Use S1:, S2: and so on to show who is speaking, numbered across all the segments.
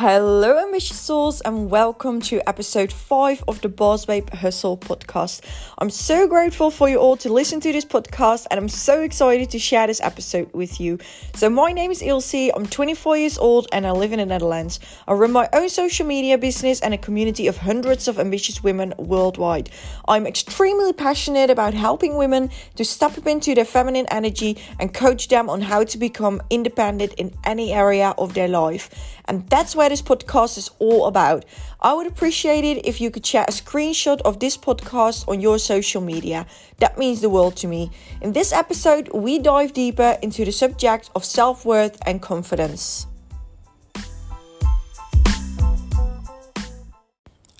S1: Hello, ambitious souls, and welcome to episode 5 of the Boss Babe Hustle podcast. I'm so grateful for you all to listen to this podcast, and I'm so excited to share this episode with you. So, my name is Ilse, I'm 24 years old, and I live in the Netherlands. I run my own social media business and a community of hundreds of ambitious women worldwide. I'm extremely passionate about helping women to step up into their feminine energy and coach them on how to become independent in any area of their life. And that's where this podcast is all about. I would appreciate it if you could share a screenshot of this podcast on your social media. That means the world to me. In this episode, we dive deeper into the subject of self worth and confidence.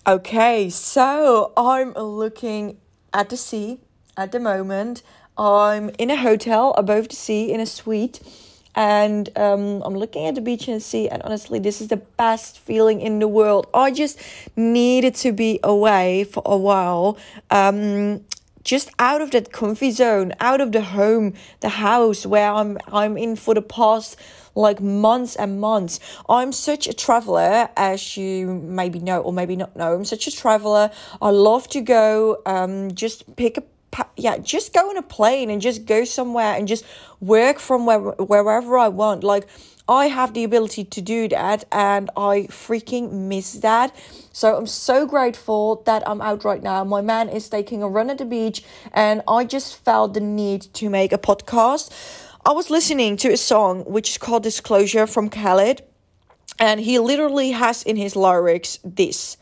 S1: Okay, so I'm looking at the sea at the moment. I'm in a hotel above the sea in a suite and um, I'm looking at the beach and sea, and honestly, this is the best feeling in the world. I just needed to be away for a while. Um, just out of that comfy zone, out of the home, the house where I'm I'm in for the past like months and months. I'm such a traveler, as you maybe know or maybe not know. I'm such a traveler. I love to go, um, just pick up yeah, just go on a plane and just go somewhere and just work from where, wherever I want. Like, I have the ability to do that and I freaking miss that. So I'm so grateful that I'm out right now. My man is taking a run at the beach and I just felt the need to make a podcast. I was listening to a song which is called Disclosure from Khalid and he literally has in his lyrics this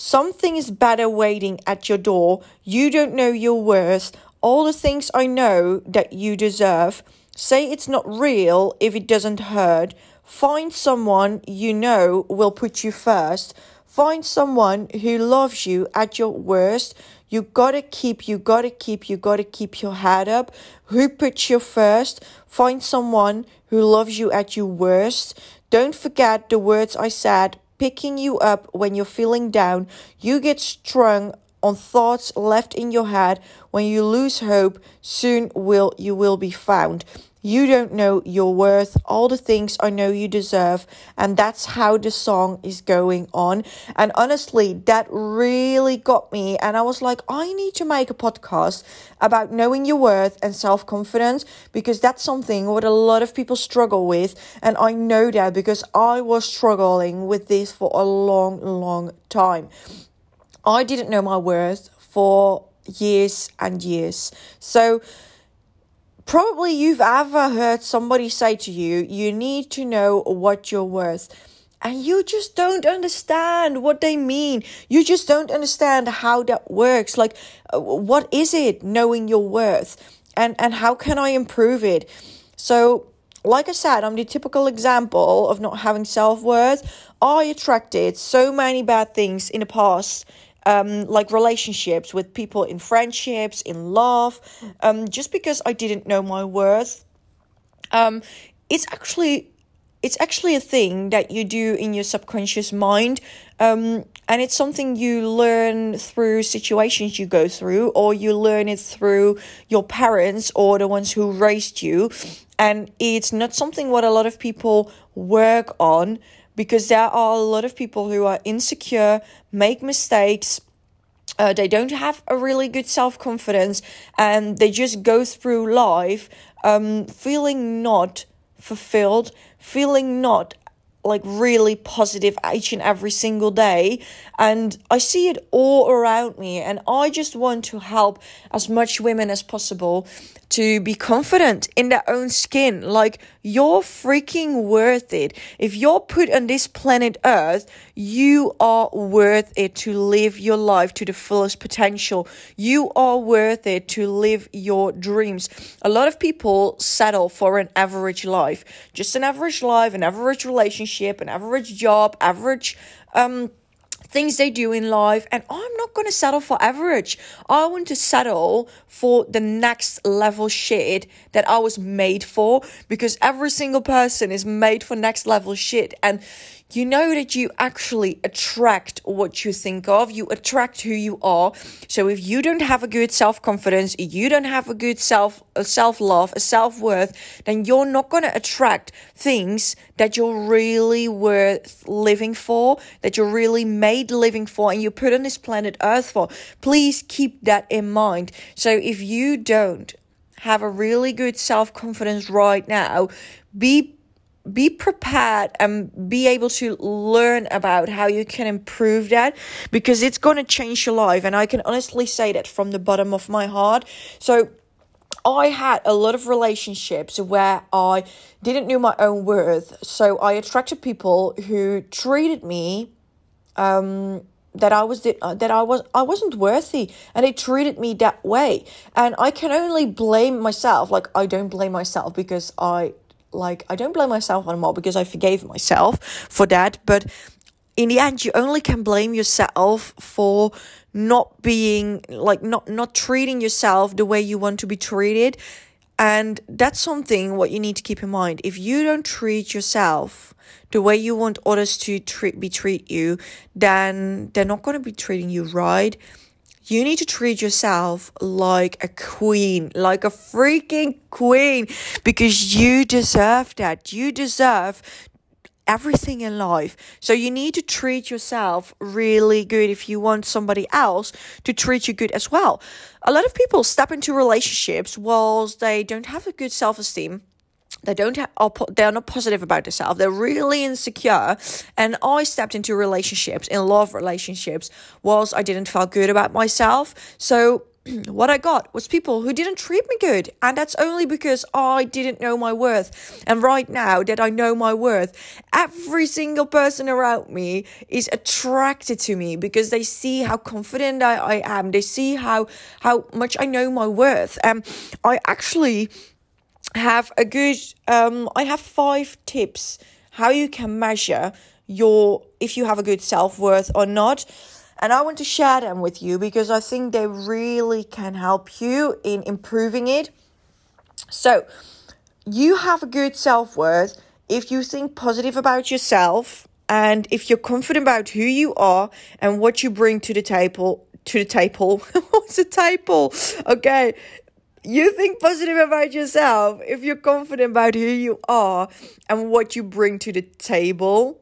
S1: Something is better waiting at your door. You don't know your worth. All the things I know that you deserve. Say it's not real if it doesn't hurt. Find someone you know will put you first. Find someone who loves you at your worst. You gotta keep, you gotta keep, you gotta keep your head up. Who puts you first? Find someone who loves you at your worst. Don't forget the words I said picking you up when you're feeling down. You get strung on thoughts left in your head. When you lose hope, soon will you will be found. You don't know your worth, all the things I know you deserve. And that's how the song is going on. And honestly, that really got me. And I was like, I need to make a podcast about knowing your worth and self confidence because that's something what a lot of people struggle with. And I know that because I was struggling with this for a long, long time. I didn't know my worth for years and years. So, Probably you've ever heard somebody say to you, you need to know what you're worth. And you just don't understand what they mean. You just don't understand how that works. Like, uh, what is it knowing your worth? And, and how can I improve it? So, like I said, I'm the typical example of not having self worth. I attracted so many bad things in the past um, like relationships with people in friendships, in love, um, just because I didn't know my worth. Um, it's actually it's actually a thing that you do in your subconscious mind um, and it's something you learn through situations you go through or you learn it through your parents or the ones who raised you and it's not something what a lot of people work on because there are a lot of people who are insecure, make mistakes. Uh, they don't have a really good self confidence and they just go through life um, feeling not fulfilled, feeling not like really positive each and every single day. And I see it all around me. And I just want to help as much women as possible to be confident in their own skin. Like, you're freaking worth it. If you're put on this planet Earth, you are worth it to live your life to the fullest potential. You are worth it to live your dreams. A lot of people settle for an average life, just an average life, an average relationship, an average job, average, um, things they do in life. And I'm not going to settle for average. I want to settle for the next level shit that I was made for because every single person is made for next level shit. And you know that you actually attract what you think of, you attract who you are. So if you don't have a good self-confidence, you don't have a good self a self-love, a self-worth, then you're not going to attract things that you're really worth living for, that you're really made living for and you put on this planet Earth for. Please keep that in mind. So if you don't have a really good self-confidence right now, be be prepared and be able to learn about how you can improve that because it's going to change your life. And I can honestly say that from the bottom of my heart. So, I had a lot of relationships where I didn't know my own worth. So, I attracted people who treated me. Um, that I was that I was I wasn't worthy and they treated me that way and I can only blame myself like I don't blame myself because I like I don't blame myself anymore because I forgave myself for that. But in the end, you only can blame yourself for not being like not not treating yourself the way you want to be treated. And that's something what you need to keep in mind. If you don't treat yourself the way you want others to treat be treat you, then they're not going to be treating you right you need to treat yourself like a queen, like a freaking queen, because you deserve that. You deserve everything in life. So you need to treat yourself really good if you want somebody else to treat you good as well. A lot of people step into relationships whilst they don't have a good self esteem they don't have, they're not positive about themselves. They're really insecure. And I stepped into relationships, in love relationships, whilst I didn't feel good about myself. So what I got was people who didn't treat me good. And that's only because I didn't know my worth. And right now that I know my worth, every single person around me is attracted to me because they see how confident I, I am. They see how, how much I know my worth. And I actually have a good um I have five tips how you can measure your if you have a good self-worth or not. And I want to share them with you because I think they really can help you in improving it. So, you have a good self-worth if you think positive about yourself and if you're confident about who you are and what you bring to the table to the table. What's a table? Okay you think positive about yourself if you're confident about who you are and what you bring to the table.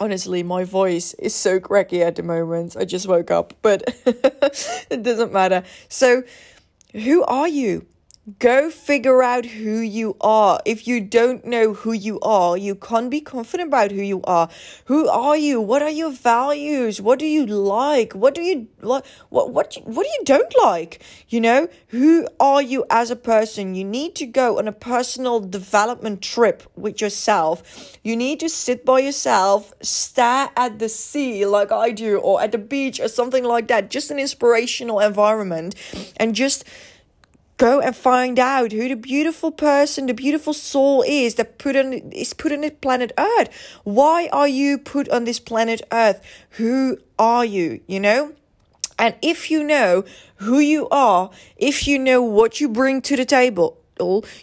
S1: Honestly, my voice is so cracky at the moment. I just woke up, but it doesn't matter. So, who are you? Go figure out who you are. If you don't know who you are, you can't be confident about who you are. Who are you? What are your values? What do you like? What do you like? What what what do you don't like? You know, who are you as a person? You need to go on a personal development trip with yourself. You need to sit by yourself, stare at the sea like I do, or at the beach or something like that. Just an inspirational environment, and just go and find out who the beautiful person, the beautiful soul is that put on is put on the planet Earth. Why are you put on this planet Earth? Who are you? You know? And if you know who you are, if you know what you bring to the table,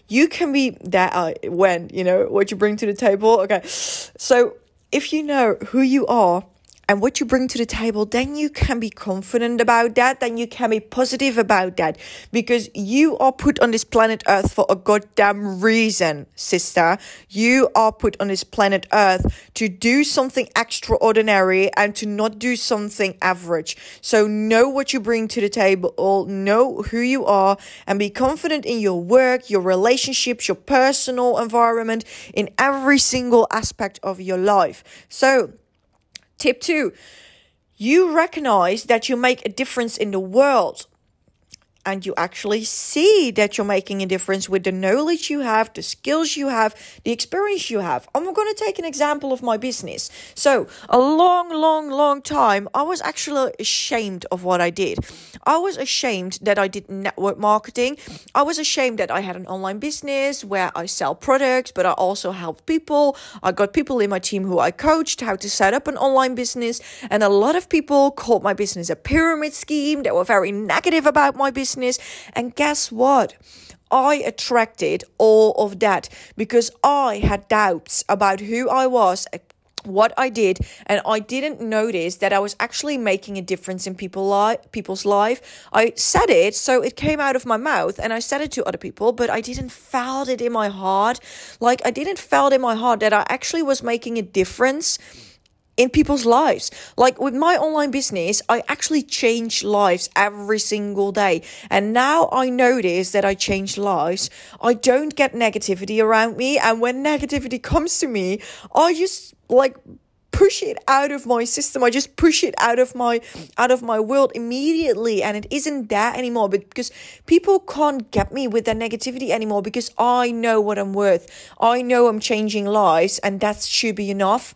S1: you can be that uh, when you know what you bring to the table. Okay, so if you know who you are and what you bring to the table, then you can be confident about that, then you can be positive about that because you are put on this planet Earth for a goddamn reason, sister. You are put on this planet Earth to do something extraordinary and to not do something average. So know what you bring to the table, know who you are, and be confident in your work, your relationships, your personal environment, in every single aspect of your life. So, Tip two, you recognize that you make a difference in the world and you actually see that you're making a difference with the knowledge you have, the skills you have, the experience you have. I'm going to take an example of my business. So, a long, long, long time, I was actually ashamed of what I did. I was ashamed that I did network marketing. I was ashamed that I had an online business where I sell products, but I also help people. I got people in my team who I coached how to set up an online business, and a lot of people called my business a pyramid scheme. They were very negative about my business business. And guess what? I attracted all of that because I had doubts about who I was, what I did, and I didn't notice that I was actually making a difference in people li- people's life. I said it, so it came out of my mouth, and I said it to other people, but I didn't felt it in my heart. Like I didn't felt in my heart that I actually was making a difference in people's lives. Like with my online business, I actually change lives every single day. And now I notice that I change lives. I don't get negativity around me. And when negativity comes to me, I just like push it out of my system. I just push it out of my out of my world immediately and it isn't there anymore because people can't get me with their negativity anymore because I know what I'm worth. I know I'm changing lives and that should be enough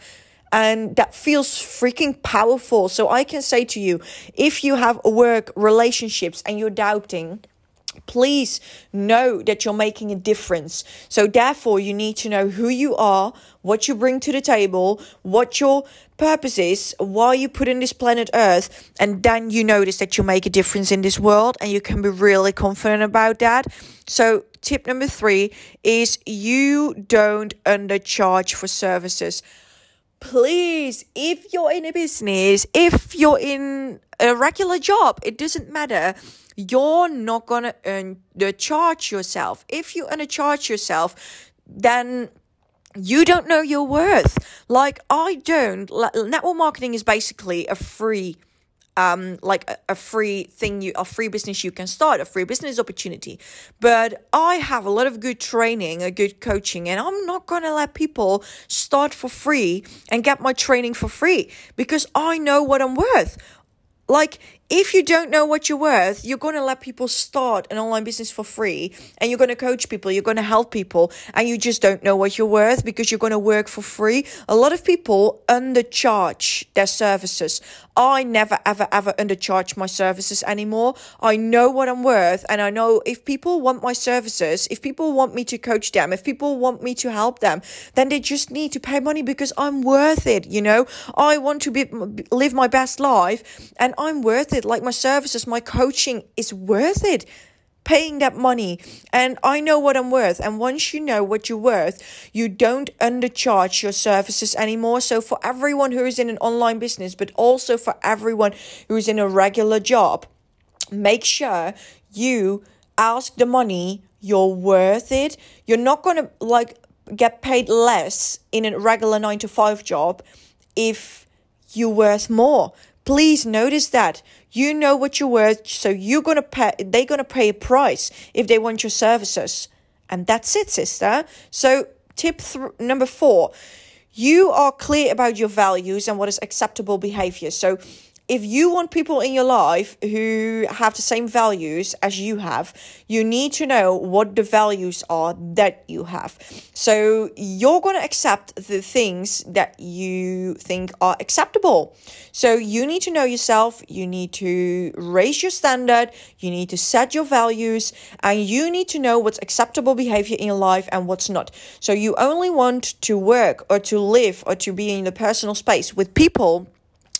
S1: and that feels freaking powerful. So I can say to you, if you have work relationships and you're doubting, please know that you're making a difference. So therefore, you need to know who you are, what you bring to the table, what your purpose is, why you put in this planet Earth, and then you notice that you make a difference in this world and you can be really confident about that. So tip number 3 is you don't undercharge for services please, if you're in a business, if you're in a regular job, it doesn't matter. You're not gonna earn the charge yourself. If you undercharge yourself, then you don't know your worth. Like I don't. Network marketing is basically a free um, like a, a, free thing you a free business you can start a free business opportunity. But i have a lot of good training a good coaching and i'm not going to let people start for free and get my training for free because i know what i'm worth. Like if you don't know what you're worth, you're going to let people start an online business for free and you're going to coach people, you're going to help people, and you just don't know what you're worth because you're going to work for free. A lot of people undercharge their services. I never, ever, ever undercharge my services anymore. I know what I'm worth, and I know if people want my services, if people want me to coach them, if people want me to help them, then they just need to pay money because I'm worth it. You know, I want to be live my best life, and I'm worth it. Like my services, my coaching is worth it. Paying that money, and I know what I'm worth. And once you know what you're worth, you don't undercharge your services anymore. So, for everyone who is in an online business, but also for everyone who is in a regular job, make sure you ask the money you're worth it. You're not going to like get paid less in a regular 9 to 5 job if you're worth more Please notice that you know what you're worth, so you're gonna pay. They're gonna pay a price if they want your services, and that's it, sister. So tip th- number four: you are clear about your values and what is acceptable behavior. So if you want people in your life who have the same values as you have, you need to know what the values are that you have. So you're going to accept the things that you think are acceptable. So you need to know yourself, you need to raise your standard, you need to set your values, and you need to know what's acceptable behavior in your life and what's not. So you only want to work or to live or to be in the personal space with people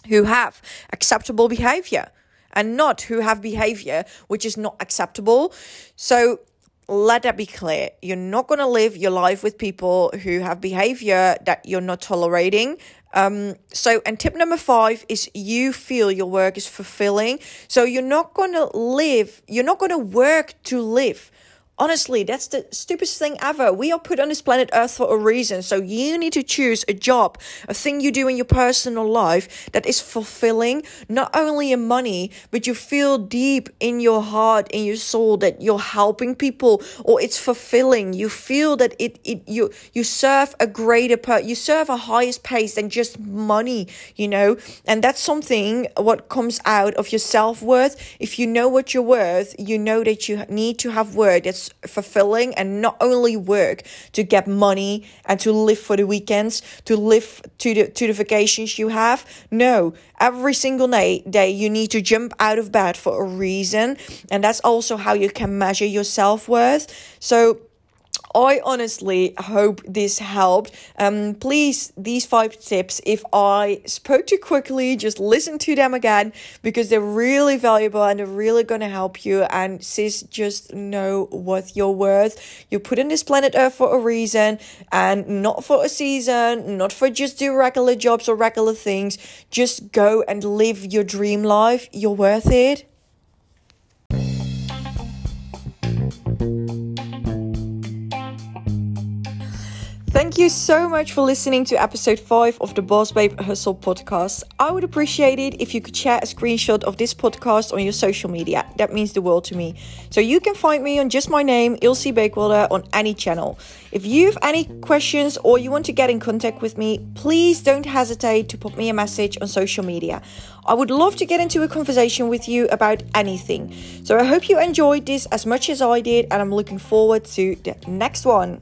S1: who have acceptable behavior and not who have behavior which is not acceptable. So let that be clear. You're not going to live your life with people who have behavior that you're not tolerating. Um, so, and tip number five is you feel your work is fulfilling. So, you're not going to live, you're not going to work to live. Honestly, that's the stupidest thing ever. We are put on this planet Earth for a reason. So you need to choose a job, a thing you do in your personal life that is fulfilling, not only in money, but you feel deep in your heart, in your soul that you're helping people or it's fulfilling. You feel that it, it you you serve a greater per you serve a highest pace than just money, you know? And that's something what comes out of your self-worth. If you know what you're worth, you know that you need to have work that's fulfilling and not only work to get money and to live for the weekends, to live to the to the vacations you have. No, every single day, day you need to jump out of bed for a reason, and that's also how you can measure your self worth. So I honestly hope this helped. Um, please, these five tips, if I spoke too quickly, just listen to them again because they're really valuable and they're really going to help you. And sis, just know what you're worth. You're put on this planet Earth for a reason and not for a season, not for just do regular jobs or regular things. Just go and live your dream life. You're worth it. Thank you so much for listening to episode 5 of the Boss Babe Hustle podcast. I would appreciate it if you could share a screenshot of this podcast on your social media. That means the world to me. So you can find me on just my name, Ilse Bakewilder, on any channel. If you have any questions or you want to get in contact with me, please don't hesitate to put me a message on social media. I would love to get into a conversation with you about anything. So I hope you enjoyed this as much as I did, and I'm looking forward to the next one.